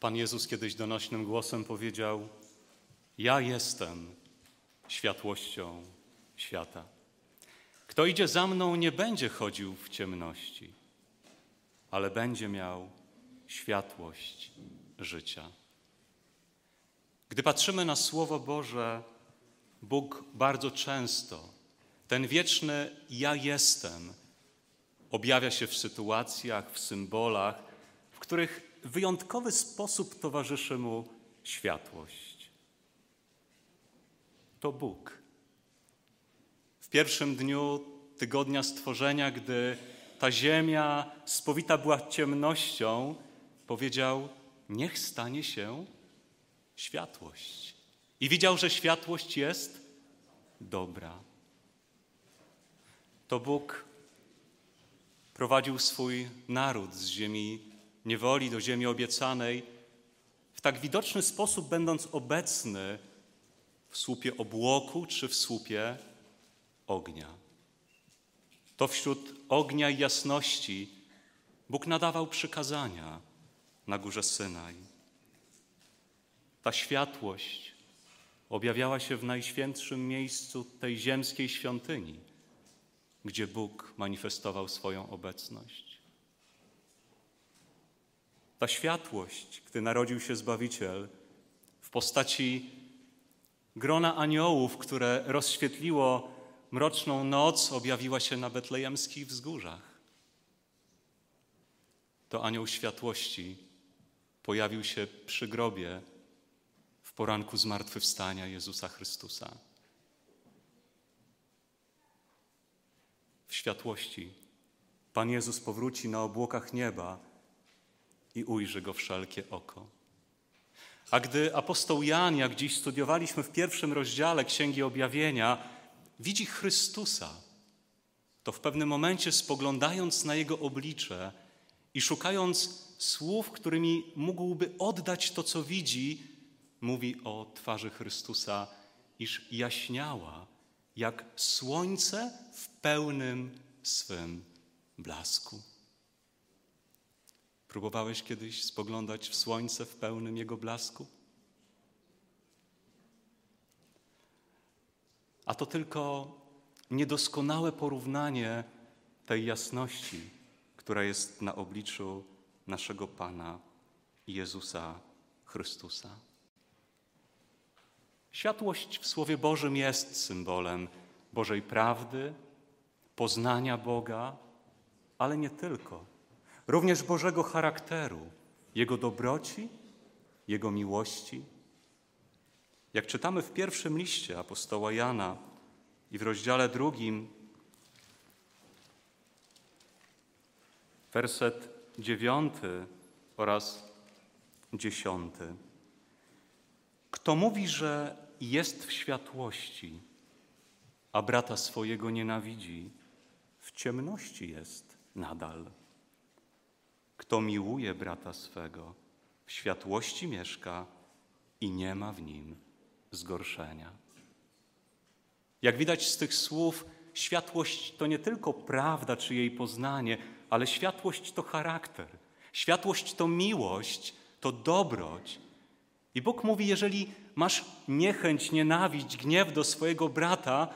Pan Jezus kiedyś donośnym głosem powiedział: Ja jestem światłością świata. Kto idzie za mną, nie będzie chodził w ciemności, ale będzie miał światłość życia. Gdy patrzymy na Słowo Boże, Bóg bardzo często, ten wieczny Ja jestem, objawia się w sytuacjach, w symbolach, w których w wyjątkowy sposób towarzyszy mu światłość. To Bóg. W pierwszym dniu tygodnia stworzenia, gdy ta ziemia spowita była ciemnością, powiedział: Niech stanie się światłość. I widział, że światłość jest dobra. To Bóg prowadził swój naród z ziemi niewoli do ziemi obiecanej, w tak widoczny sposób będąc obecny w słupie obłoku czy w słupie ognia. To wśród ognia i jasności Bóg nadawał przykazania na górze Synaj. Ta światłość objawiała się w najświętszym miejscu tej ziemskiej świątyni, gdzie Bóg manifestował swoją obecność. Ta światłość, gdy narodził się Zbawiciel w postaci grona aniołów, które rozświetliło mroczną noc, objawiła się na betlejemskich wzgórzach. To anioł światłości pojawił się przy grobie w poranku zmartwychwstania Jezusa Chrystusa. W światłości Pan Jezus powróci na obłokach nieba i ujrzy go wszelkie oko. A gdy apostoł Jan, jak dziś studiowaliśmy w pierwszym rozdziale Księgi Objawienia, widzi Chrystusa, to w pewnym momencie spoglądając na Jego oblicze i szukając słów, którymi mógłby oddać to, co widzi, mówi o twarzy Chrystusa, iż jaśniała jak słońce w pełnym swym blasku. Próbowałeś kiedyś spoglądać w słońce w pełnym jego blasku? A to tylko niedoskonałe porównanie tej jasności, która jest na obliczu naszego Pana Jezusa Chrystusa. Światłość w Słowie Bożym jest symbolem Bożej prawdy, poznania Boga, ale nie tylko. Również Bożego charakteru, Jego dobroci, Jego miłości. Jak czytamy w pierwszym liście apostoła Jana i w rozdziale drugim, werset dziewiąty oraz dziesiąty. Kto mówi, że jest w światłości, a brata swojego nienawidzi, w ciemności jest nadal. Kto miłuje brata swego, w światłości mieszka i nie ma w nim zgorszenia. Jak widać z tych słów, światłość to nie tylko prawda czy jej poznanie, ale światłość to charakter. Światłość to miłość, to dobroć. I Bóg mówi: jeżeli masz niechęć, nienawiść, gniew do swojego brata,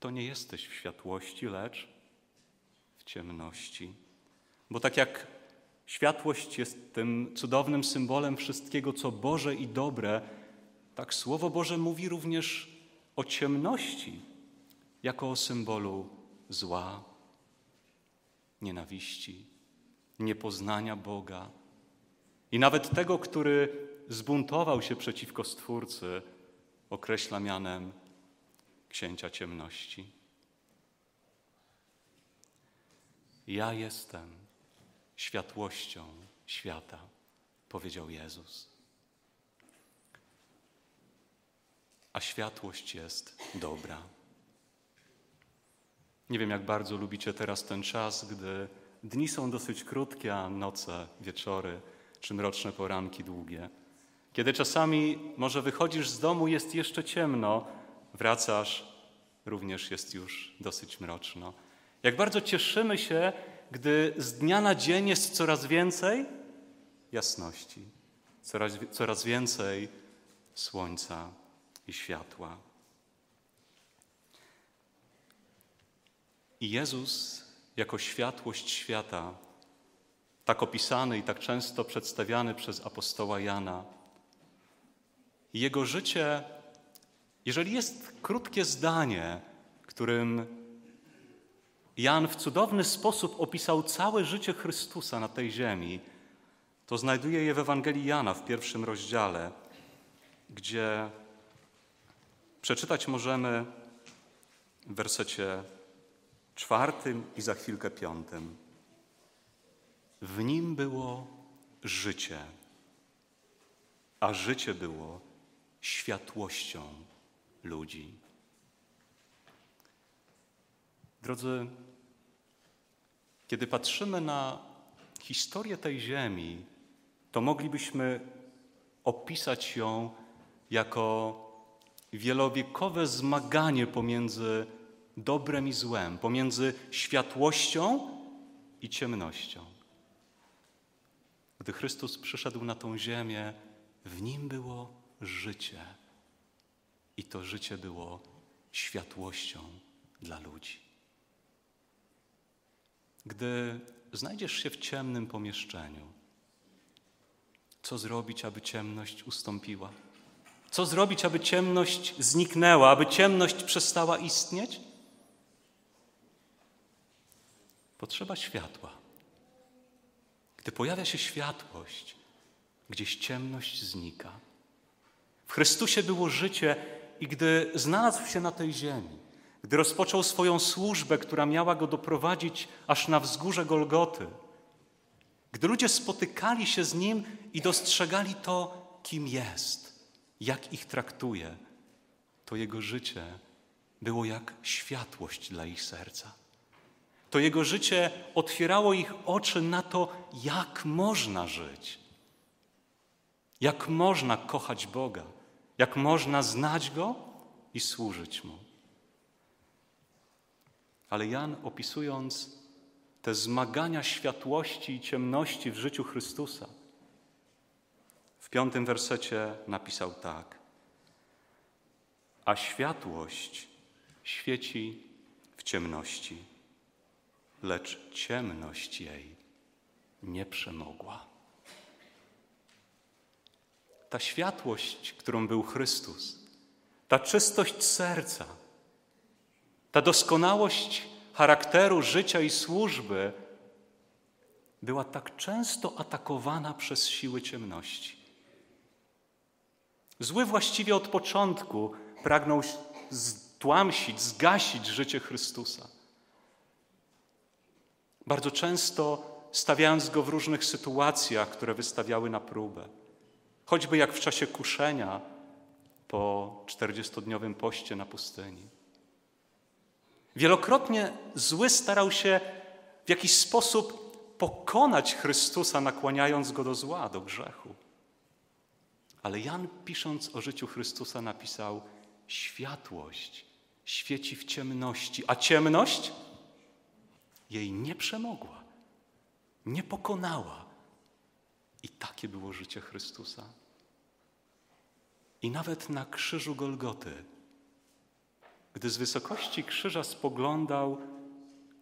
to nie jesteś w światłości, lecz w ciemności. Bo tak jak światłość jest tym cudownym symbolem wszystkiego, co Boże i dobre, tak Słowo Boże mówi również o ciemności jako o symbolu zła, nienawiści, niepoznania Boga i nawet tego, który zbuntował się przeciwko Stwórcy, określa mianem księcia ciemności. Ja jestem światłością świata, powiedział Jezus. A światłość jest dobra. Nie wiem, jak bardzo lubicie teraz ten czas, gdy dni są dosyć krótkie, a noce, wieczory czy mroczne poranki długie. Kiedy czasami może wychodzisz z domu, jest jeszcze ciemno, wracasz, również jest już dosyć mroczno. Jak bardzo cieszymy się, gdy z dnia na dzień jest coraz więcej jasności, coraz, coraz więcej słońca i światła. I Jezus, jako światłość świata, tak opisany i tak często przedstawiany przez apostoła Jana, jego życie, jeżeli jest krótkie zdanie, którym Jan w cudowny sposób opisał całe życie Chrystusa na tej ziemi, to znajduje je w Ewangelii Jana w pierwszym rozdziale, gdzie przeczytać możemy w wersecie czwartym i za chwilkę piątym. W nim było życie, a życie było światłością ludzi. Drodzy, kiedy patrzymy na historię tej ziemi, to moglibyśmy opisać ją jako wielowiekowe zmaganie pomiędzy dobrem i złem, pomiędzy światłością i ciemnością. Gdy Chrystus przyszedł na tą ziemię, w nim było życie. I to życie było światłością dla ludzi. Gdy znajdziesz się w ciemnym pomieszczeniu, co zrobić, aby ciemność ustąpiła? Co zrobić, aby ciemność zniknęła, aby ciemność przestała istnieć? Potrzeba światła. Gdy pojawia się światłość, gdzieś ciemność znika. W Chrystusie było życie i gdy znalazł się na tej ziemi, gdy rozpoczął swoją służbę, która miała go doprowadzić aż na wzgórze Golgoty, gdy ludzie spotykali się z nim i dostrzegali to, kim jest, jak ich traktuje, to jego życie było jak światłość dla ich serca. To jego życie otwierało ich oczy na to, jak można żyć, jak można kochać Boga, jak można znać Go i służyć Mu. Ale Jan, opisując te zmagania światłości i ciemności w życiu Chrystusa, w piątym wersecie napisał tak: A światłość świeci w ciemności lecz ciemność jej nie przemogła. Ta światłość, którą był Chrystus, ta czystość serca, ta doskonałość charakteru, życia i służby była tak często atakowana przez siły ciemności. Zły właściwie od początku pragnął stłamsić, zgasić życie Chrystusa. Bardzo często stawiając go w różnych sytuacjach, które wystawiały na próbę. Choćby jak w czasie kuszenia po czterdziestodniowym poście na pustyni. Wielokrotnie zły starał się w jakiś sposób pokonać Chrystusa, nakłaniając go do zła, do grzechu. Ale Jan, pisząc o życiu Chrystusa, napisał: Światłość świeci w ciemności, a ciemność jej nie przemogła, nie pokonała. I takie było życie Chrystusa. I nawet na krzyżu Golgoty, gdy z wysokości krzyża spoglądał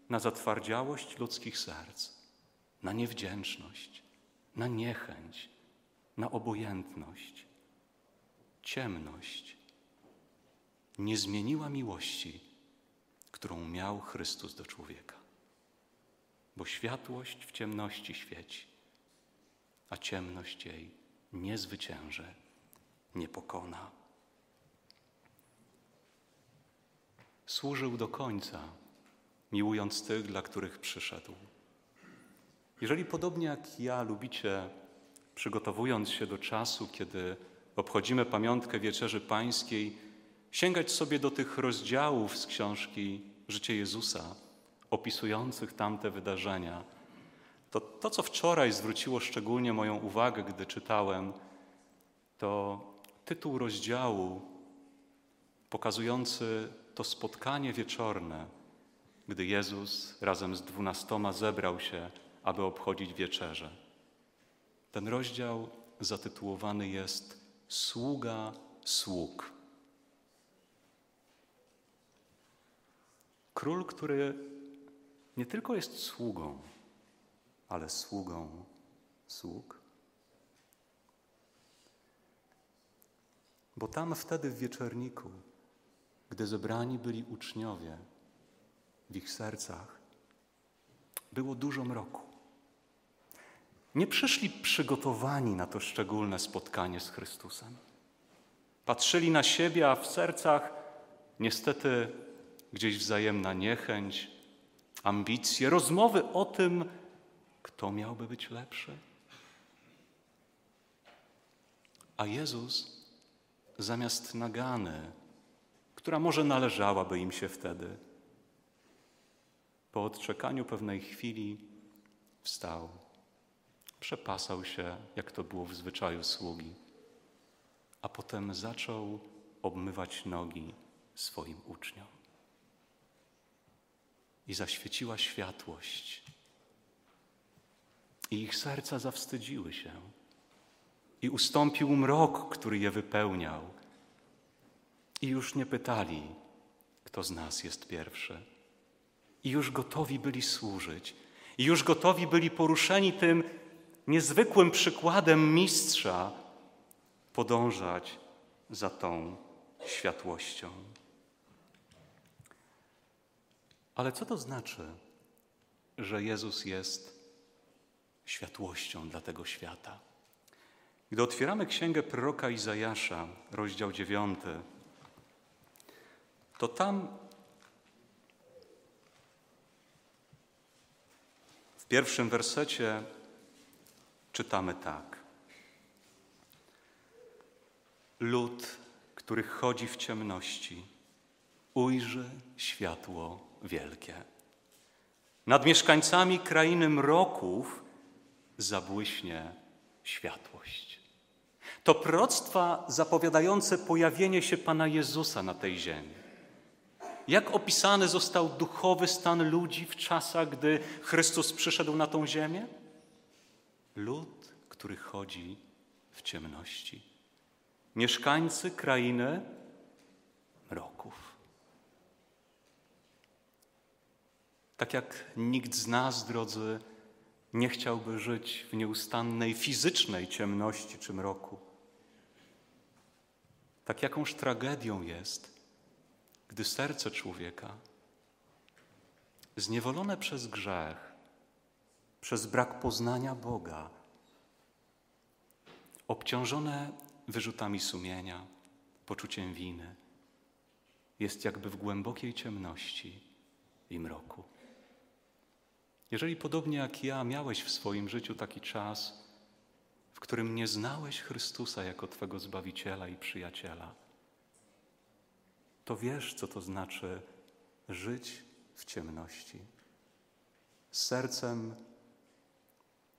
na zatwardziałość ludzkich serc, na niewdzięczność, na niechęć, na obojętność, ciemność, nie zmieniła miłości, którą miał Chrystus do człowieka bo światłość w ciemności świeci, a ciemność jej nie zwycięży, nie pokona. Służył do końca, miłując tych, dla których przyszedł. Jeżeli podobnie jak ja lubicie, przygotowując się do czasu, kiedy obchodzimy pamiątkę Wieczerzy Pańskiej, sięgać sobie do tych rozdziałów z książki Życie Jezusa, opisujących tamte wydarzenia, to to, co wczoraj zwróciło szczególnie moją uwagę, gdy czytałem, to tytuł rozdziału pokazujący to spotkanie wieczorne, gdy Jezus razem z dwunastoma zebrał się, aby obchodzić wieczerzę. Ten rozdział zatytułowany jest Sługa sług. Król, który nie tylko jest sługą, ale sługą sług. Bo tam wtedy w wieczorniku, gdy zebrani byli uczniowie, w ich sercach było dużo mroku. Nie przyszli przygotowani na to szczególne spotkanie z Chrystusem. Patrzyli na siebie, a w sercach niestety gdzieś wzajemna niechęć, ambicje, rozmowy o tym, kto miałby być lepszy. A Jezus zamiast nagany, która może należałaby im się wtedy, po odczekaniu pewnej chwili wstał, przepasał się, jak to było w zwyczaju sługi, a potem zaczął obmywać nogi swoim uczniom. I zaświeciła światłość, i ich serca zawstydziły się, i ustąpił mrok, który je wypełniał, i już nie pytali, kto z nas jest pierwszy i już gotowi byli służyć, i już gotowi byli poruszeni tym niezwykłym przykładem mistrza podążać za tą światłością. Ale co to znaczy, że Jezus jest światłością dla tego świata? Gdy otwieramy księgę proroka Izajasza, rozdział dziewiąty, to tam W pierwszym wersecie czytamy tak. Lud, który chodzi w ciemności, ujrzy światło wielkie. Nad mieszkańcami krainy mroków zabłyśnie światłość. To proroctwa zapowiadające pojawienie się Pana Jezusa na tej ziemi. Jak opisany został duchowy stan ludzi w czasach, gdy Chrystus przyszedł na tą ziemię? Lud, który chodzi w ciemności. Mieszkańcy krainy mroków. Tak jak nikt z nas, drodzy, nie chciałby żyć w nieustannej fizycznej ciemności czy mroku. Tak jakąż tragedią jest, gdy serce człowieka, zniewolone przez grzech, przez brak poznania Boga, obciążone wyrzutami sumienia, poczuciem winy, jest jakby w głębokiej ciemności i mroku. Jeżeli podobnie jak ja miałeś w swoim życiu taki czas, w którym nie znałeś Chrystusa jako Twego Zbawiciela i Przyjaciela, to wiesz, co to znaczy żyć w ciemności. Z sercem,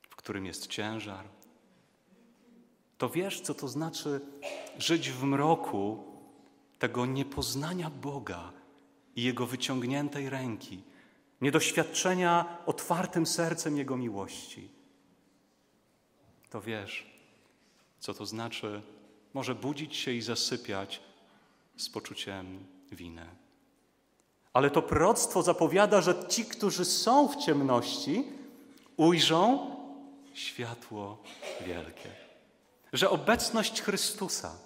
w którym jest ciężar. To wiesz, co to znaczy żyć w mroku tego niepoznania Boga i Jego wyciągniętej ręki, niedoświadczenia otwartym sercem Jego miłości. To wiesz, co to znaczy może budzić się i zasypiać z poczuciem winy. Ale to proroctwo zapowiada, że ci, którzy są w ciemności, ujrzą światło wielkie. Że obecność Chrystusa,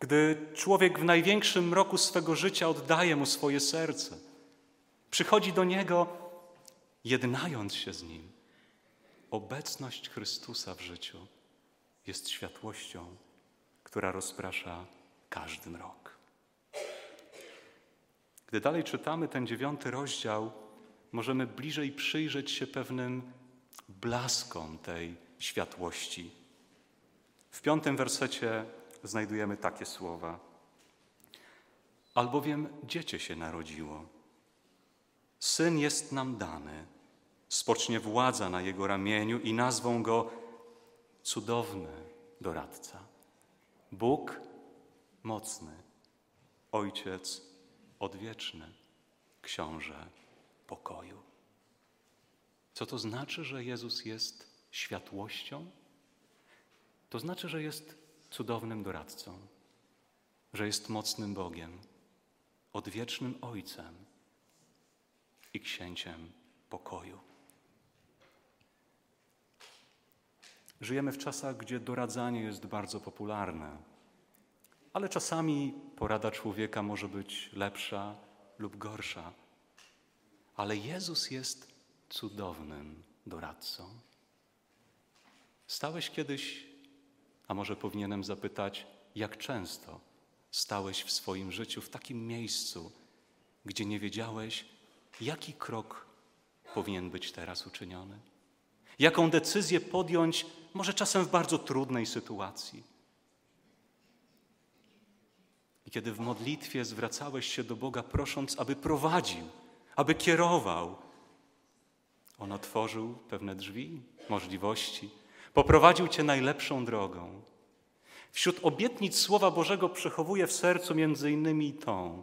gdy człowiek w największym mroku swego życia oddaje mu swoje serce, przychodzi do niego, jednając się z nim, obecność Chrystusa w życiu jest światłością która rozprasza każdy mrok. Gdy dalej czytamy ten dziewiąty rozdział, możemy bliżej przyjrzeć się pewnym blaskom tej światłości. W piątym wersecie znajdujemy takie słowa. Albowiem dziecię się narodziło. Syn jest nam dany. Spocznie władza na jego ramieniu i nazwą go cudowny doradca. Bóg mocny, Ojciec odwieczny, Książę pokoju. Co to znaczy, że Jezus jest światłością, to znaczy, że jest cudownym doradcą, że jest mocnym Bogiem, odwiecznym Ojcem i księciem pokoju. Żyjemy w czasach, gdzie doradzanie jest bardzo popularne, ale czasami porada człowieka może być lepsza lub gorsza. Ale Jezus jest cudownym doradcą. Stałeś kiedyś, a może powinienem zapytać, jak często stałeś w swoim życiu w takim miejscu, gdzie nie wiedziałeś, jaki krok powinien być teraz uczyniony? Jaką decyzję podjąć, może czasem w bardzo trudnej sytuacji? I kiedy w modlitwie zwracałeś się do Boga, prosząc, aby prowadził, aby kierował, On otworzył pewne drzwi, możliwości, poprowadził Cię najlepszą drogą. Wśród obietnic Słowa Bożego przechowuje w sercu między innymi tą.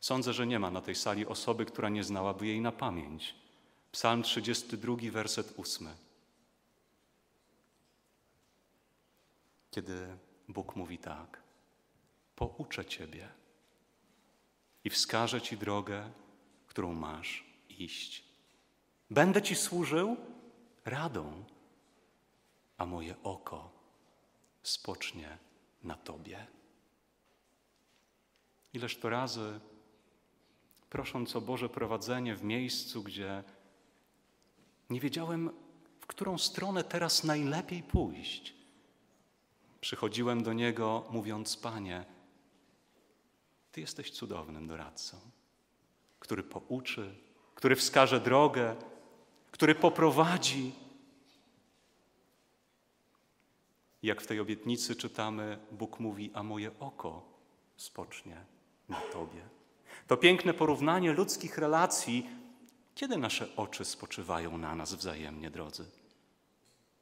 Sądzę, że nie ma na tej sali osoby, która nie znałaby jej na pamięć. Psalm 32, werset 8. Kiedy Bóg mówi tak: Pouczę Ciebie i wskażę Ci drogę, którą masz iść. Będę Ci służył radą, a moje oko spocznie na Tobie. Ileż to razy, prosząc o Boże prowadzenie w miejscu, gdzie nie wiedziałem, w którą stronę teraz najlepiej pójść, przychodziłem do Niego, mówiąc: Panie, Ty jesteś cudownym doradcą, który pouczy, który wskaże drogę, który poprowadzi. Jak w tej obietnicy czytamy, Bóg mówi: A moje oko spocznie na Tobie. To piękne porównanie ludzkich relacji, kiedy nasze oczy spoczywają na nas wzajemnie, drodzy?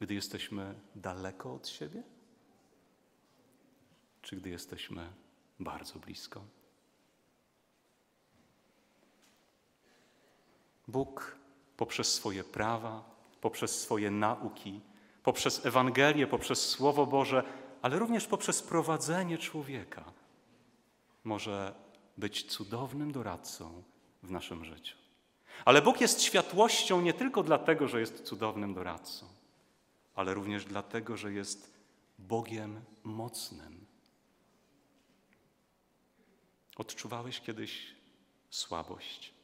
Gdy jesteśmy daleko od siebie? Czy gdy jesteśmy bardzo blisko? Bóg poprzez swoje prawa, poprzez swoje nauki, poprzez Ewangelię, poprzez Słowo Boże, ale również poprzez prowadzenie człowieka może być cudownym doradcą w naszym życiu. Ale Bóg jest światłością nie tylko dlatego, że jest cudownym doradcą, ale również dlatego, że jest Bogiem mocnym. Odczuwałeś kiedyś słabość,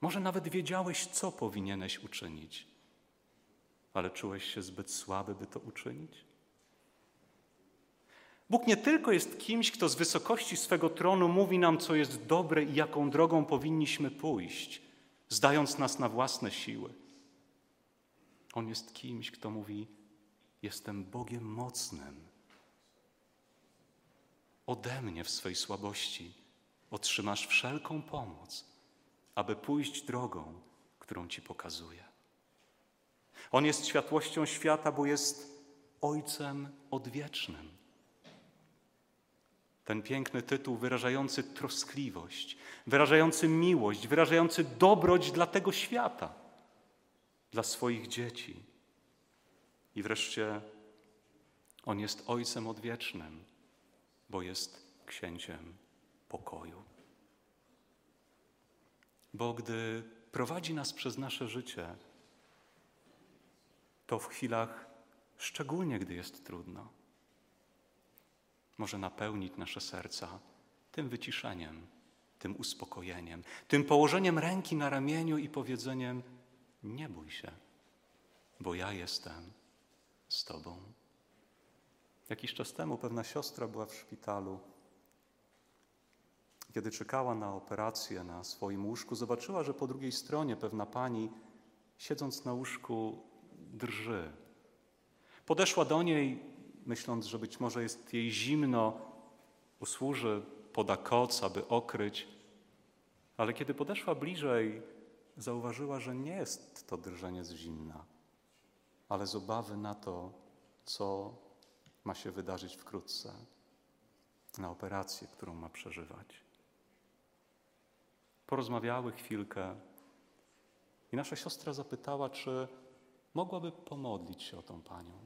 może nawet wiedziałeś, co powinieneś uczynić, ale czułeś się zbyt słaby, by to uczynić? Bóg nie tylko jest kimś, kto z wysokości swego tronu mówi nam, co jest dobre i jaką drogą powinniśmy pójść, zdając nas na własne siły. On jest kimś, kto mówi: Jestem Bogiem mocnym. Ode mnie w swej słabości otrzymasz wszelką pomoc aby pójść drogą, którą Ci pokazuje. On jest światłością świata, bo jest Ojcem odwiecznym. Ten piękny tytuł wyrażający troskliwość, wyrażający miłość, wyrażający dobroć dla tego świata, dla swoich dzieci. I wreszcie On jest Ojcem odwiecznym, bo jest księciem pokoju. Bo gdy prowadzi nas przez nasze życie, to w chwilach, szczególnie gdy jest trudno, może napełnić nasze serca tym wyciszeniem, tym uspokojeniem, tym położeniem ręki na ramieniu i powiedzeniem: Nie bój się, bo ja jestem z Tobą. Jakiś czas temu pewna siostra była w szpitalu kiedy czekała na operację na swoim łóżku, zobaczyła, że po drugiej stronie pewna pani, siedząc na łóżku, drży. Podeszła do niej, myśląc, że być może jest jej zimno, usłuży, poda koc, aby okryć. Ale kiedy podeszła bliżej, zauważyła, że nie jest to drżenie z zimna, ale z obawy na to, co ma się wydarzyć wkrótce, na operację, którą ma przeżywać. Porozmawiały chwilkę i nasza siostra zapytała, czy mogłaby pomodlić się o tą panią.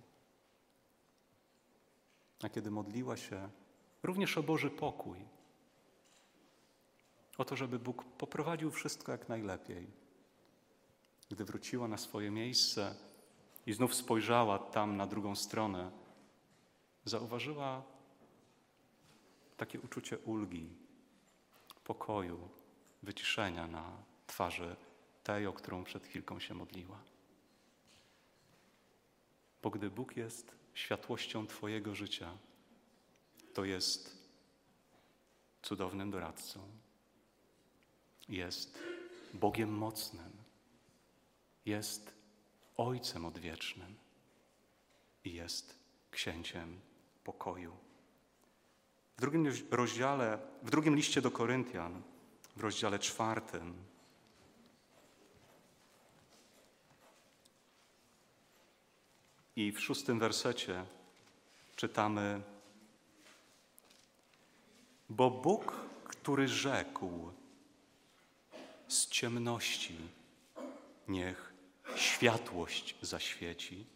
A kiedy modliła się, również o Boży pokój, o to, żeby Bóg poprowadził wszystko jak najlepiej. Gdy wróciła na swoje miejsce i znów spojrzała tam na drugą stronę, zauważyła takie uczucie ulgi, pokoju, wyciszenia na twarzy tej, o którą przed chwilką się modliła. Bo gdy Bóg jest światłością Twojego życia, to jest cudownym doradcą, jest Bogiem mocnym, jest Ojcem odwiecznym. I jest Księciem pokoju. W drugim rozdziale, w drugim liście do Koryntian, w rozdziale czwartym, i w szóstym wersecie czytamy: Bo Bóg, który rzekł, z ciemności niech światłość zaświeci,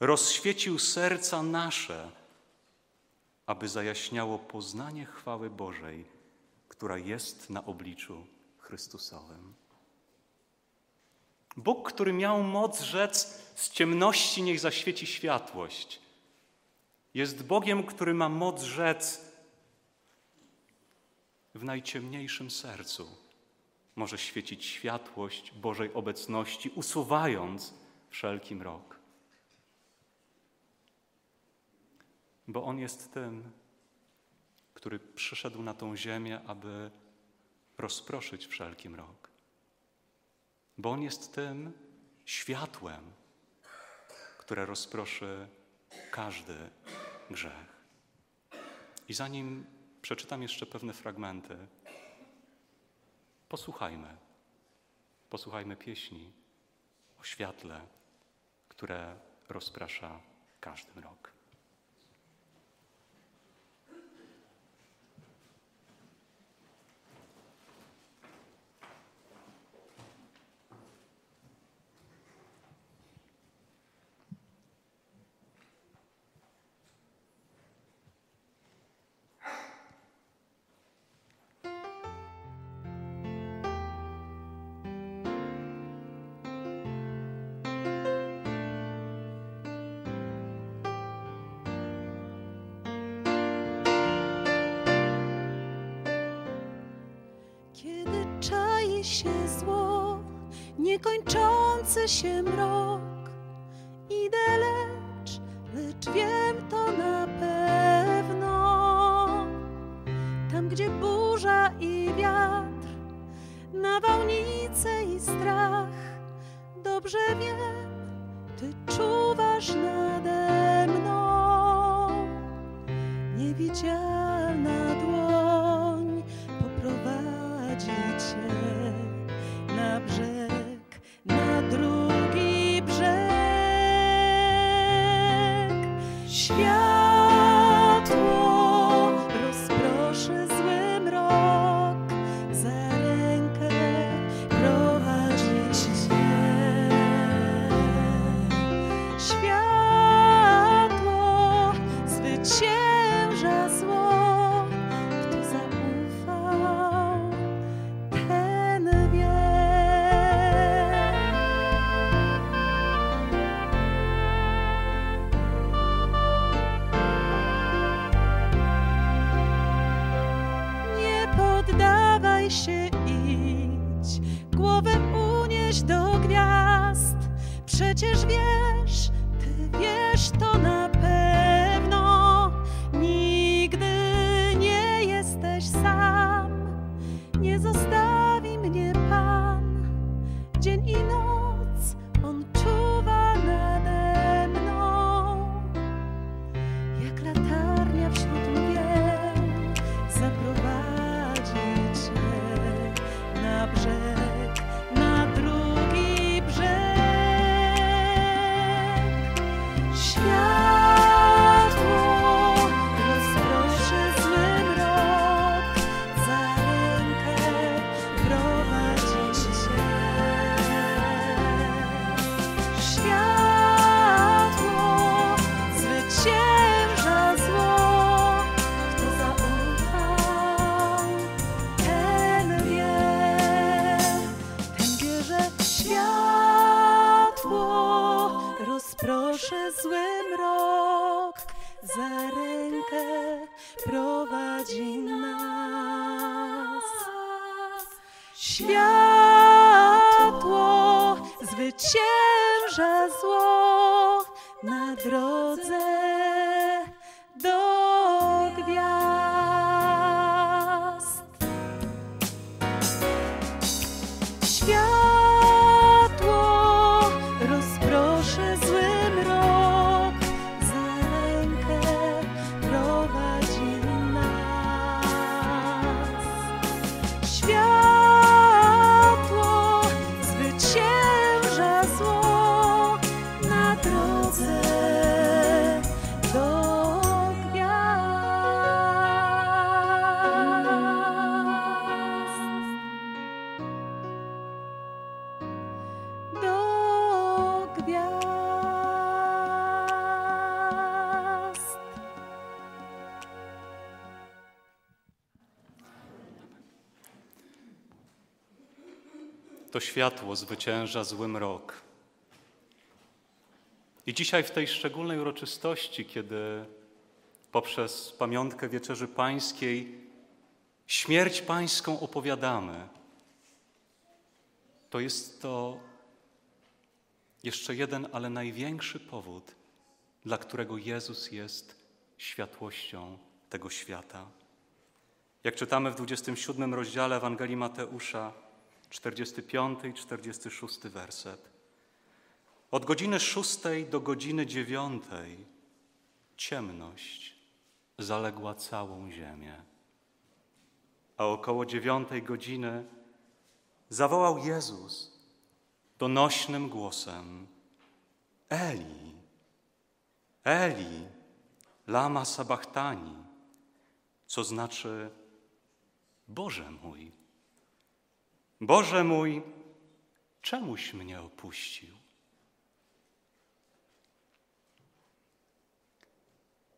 rozświecił serca nasze, aby zajaśniało poznanie chwały Bożej, która jest na obliczu Chrystusowym. Bóg, który miał moc rzec, z ciemności niech zaświeci światłość, jest Bogiem, który ma moc rzec w najciemniejszym sercu. Może świecić światłość Bożej obecności, usuwając wszelki mrok. Bo On jest tym, który przyszedł na tą ziemię, aby rozproszyć wszelki mrok. Bo On jest tym światłem, które rozproszy każdy grzech. I zanim przeczytam jeszcze pewne fragmenty, posłuchajmy. Posłuchajmy pieśni o świetle, które rozprasza każdy mrok. Się zło, niekończący się mrok. show. To światło zwycięża zły mrok. I dzisiaj w tej szczególnej uroczystości, kiedy poprzez pamiątkę Wieczerzy Pańskiej śmierć Pańską opowiadamy, to jest to jeszcze jeden, ale największy powód, dla którego Jezus jest światłością tego świata. Jak czytamy w 27 rozdziale Ewangelii Mateusza, 45 i 46 werset. Od godziny 6 do godziny 9 ciemność zaległa całą ziemię. A około dziewiątej godziny zawołał Jezus donośnym głosem: Eli, Eli, lama sabachthani, co znaczy Boże mój, Boże mój, czemuś mnie opuścił?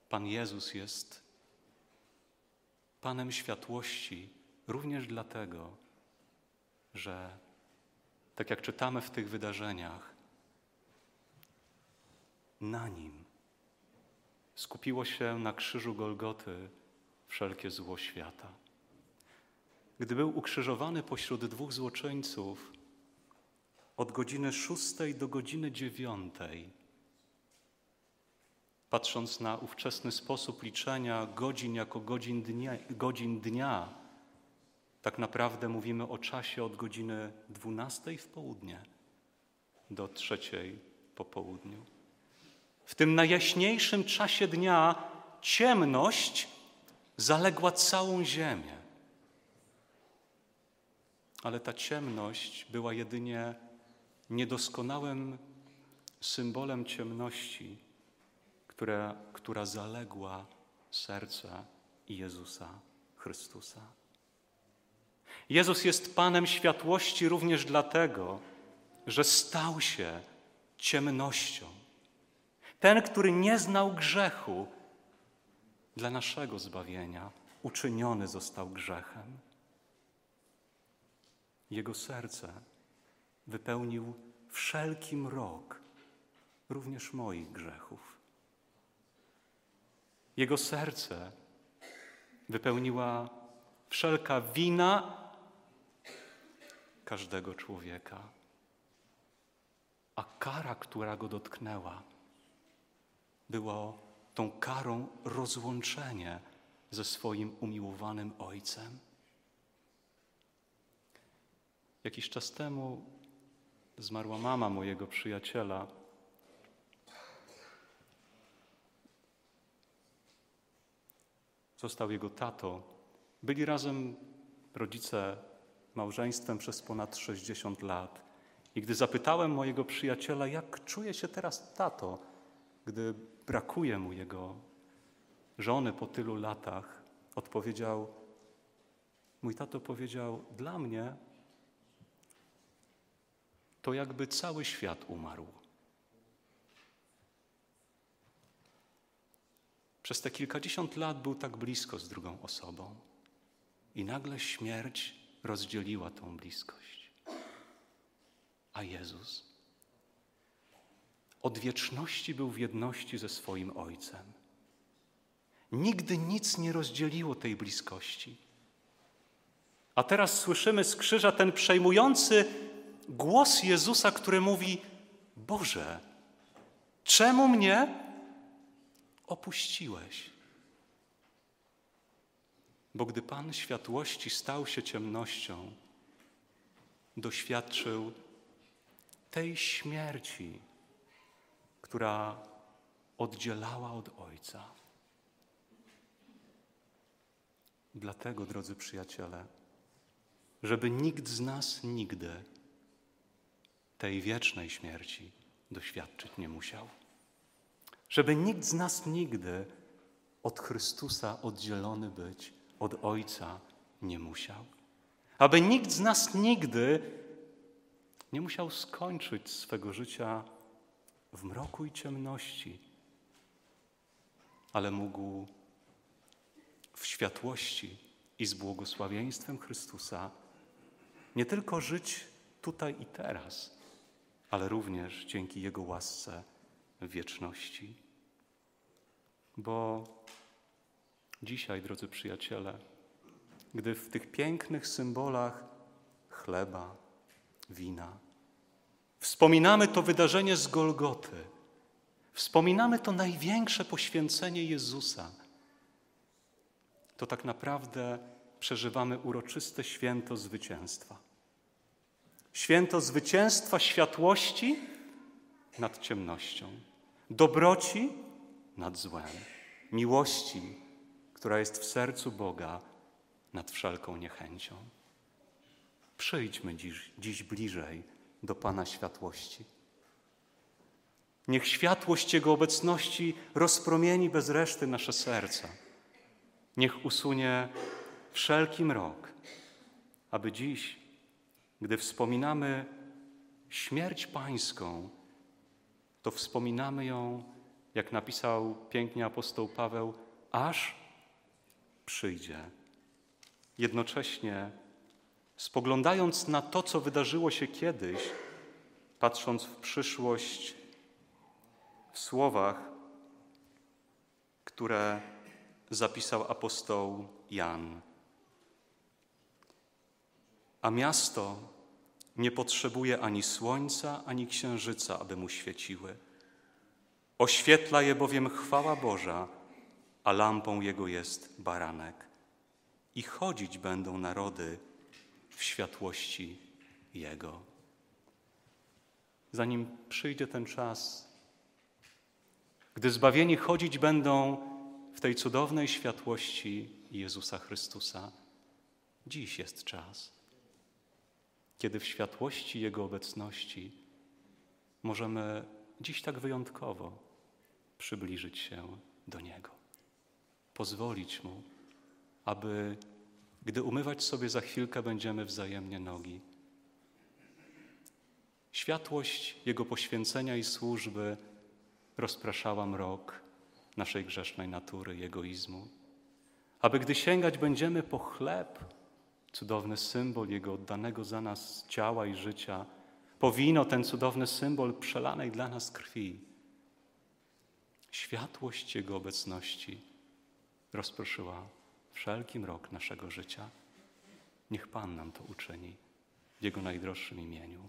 Pan Jezus jest Panem światłości również dlatego, że tak jak czytamy w tych wydarzeniach, na nim skupiło się na krzyżu Golgoty wszelkie zło świata. Gdy był ukrzyżowany pośród dwóch złoczyńców, od godziny szóstej do godziny dziewiątej, patrząc na ówczesny sposób liczenia godzin jako godzin dnia, godzin dnia, tak naprawdę mówimy o czasie od godziny dwunastej w południe do trzeciej po południu. W tym najjaśniejszym czasie dnia ciemność zaległa całą ziemię. Ale ta ciemność była jedynie niedoskonałym symbolem ciemności, która, która zaległa serce Jezusa Chrystusa. Jezus jest Panem światłości również dlatego, że stał się ciemnością. Ten, który nie znał grzechu, dla naszego zbawienia uczyniony został grzechem. Jego serce wypełnił wszelki mrok, również moich grzechów. Jego serce wypełniła wszelka wina każdego człowieka. A kara, która go dotknęła, była tą karą rozłączenie ze swoim umiłowanym Ojcem. Jakiś czas temu zmarła mama mojego przyjaciela. Został jego tato. Byli razem rodzice małżeństwem przez ponad 60 lat. I gdy zapytałem mojego przyjaciela, jak czuje się teraz tato, gdy brakuje mu jego żony po tylu latach, odpowiedział: Mój tato powiedział: Dla mnie to jakby cały świat umarł. Przez te kilkadziesiąt lat był tak blisko z drugą osobą, i nagle śmierć rozdzieliła tą bliskość. A Jezus, od wieczności był w jedności ze swoim Ojcem. Nigdy nic nie rozdzieliło tej bliskości. A teraz słyszymy z krzyża ten przejmujący głos Jezusa, który mówi: Boże, czemu mnie opuściłeś? Bo gdy Pan światłości stał się ciemnością, doświadczył tej śmierci, która oddzielała od Ojca. Dlatego, drodzy przyjaciele, żeby nikt z nas nigdy tej wiecznej śmierci doświadczyć nie musiał. Żeby nikt z nas nigdy od Chrystusa oddzielony być od Ojca nie musiał. Aby nikt z nas nigdy nie musiał skończyć swego życia w mroku i ciemności, ale mógł w światłości i z błogosławieństwem Chrystusa nie tylko żyć tutaj i teraz, ale również dzięki Jego łasce w wieczności. Bo dzisiaj, drodzy przyjaciele, gdy w tych pięknych symbolach chleba, wina, wspominamy to wydarzenie z Golgoty, wspominamy to największe poświęcenie Jezusa, to tak naprawdę przeżywamy uroczyste święto zwycięstwa. Święto zwycięstwa światłości nad ciemnością, dobroci nad złem, miłości, która jest w sercu Boga nad wszelką niechęcią. Przyjdźmy dziś, dziś bliżej do Pana światłości. Niech światłość Jego obecności rozpromieni bez reszty nasze serca. Niech usunie wszelki mrok, aby dziś, gdy wspominamy śmierć Pańską, to wspominamy ją, jak napisał pięknie apostoł Paweł, aż przyjdzie. Jednocześnie spoglądając na to, co wydarzyło się kiedyś, patrząc w przyszłość, w słowach, które zapisał apostoł Jan. A miasto nie potrzebuje ani słońca, ani księżyca, aby mu świeciły. Oświetla je bowiem chwała Boża, a lampą jego jest baranek. I chodzić będą narody w światłości Jego. Zanim przyjdzie ten czas, gdy zbawieni chodzić będą w tej cudownej światłości Jezusa Chrystusa, dziś jest czas, kiedy w światłości Jego obecności możemy dziś tak wyjątkowo przybliżyć się do Niego, pozwolić Mu, aby gdy umywać sobie za chwilkę będziemy wzajemnie nogi. Światłość Jego poświęcenia i służby rozpraszała mrok naszej grzesznej natury, egoizmu. Aby gdy sięgać będziemy po chleb, cudowny symbol Jego oddanego za nas ciała i życia, po wino, ten cudowny symbol przelanej dla nas krwi, światłość Jego obecności rozproszyła wszelki mrok naszego życia. Niech Pan nam to uczyni w Jego najdroższym imieniu.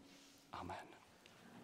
Amen.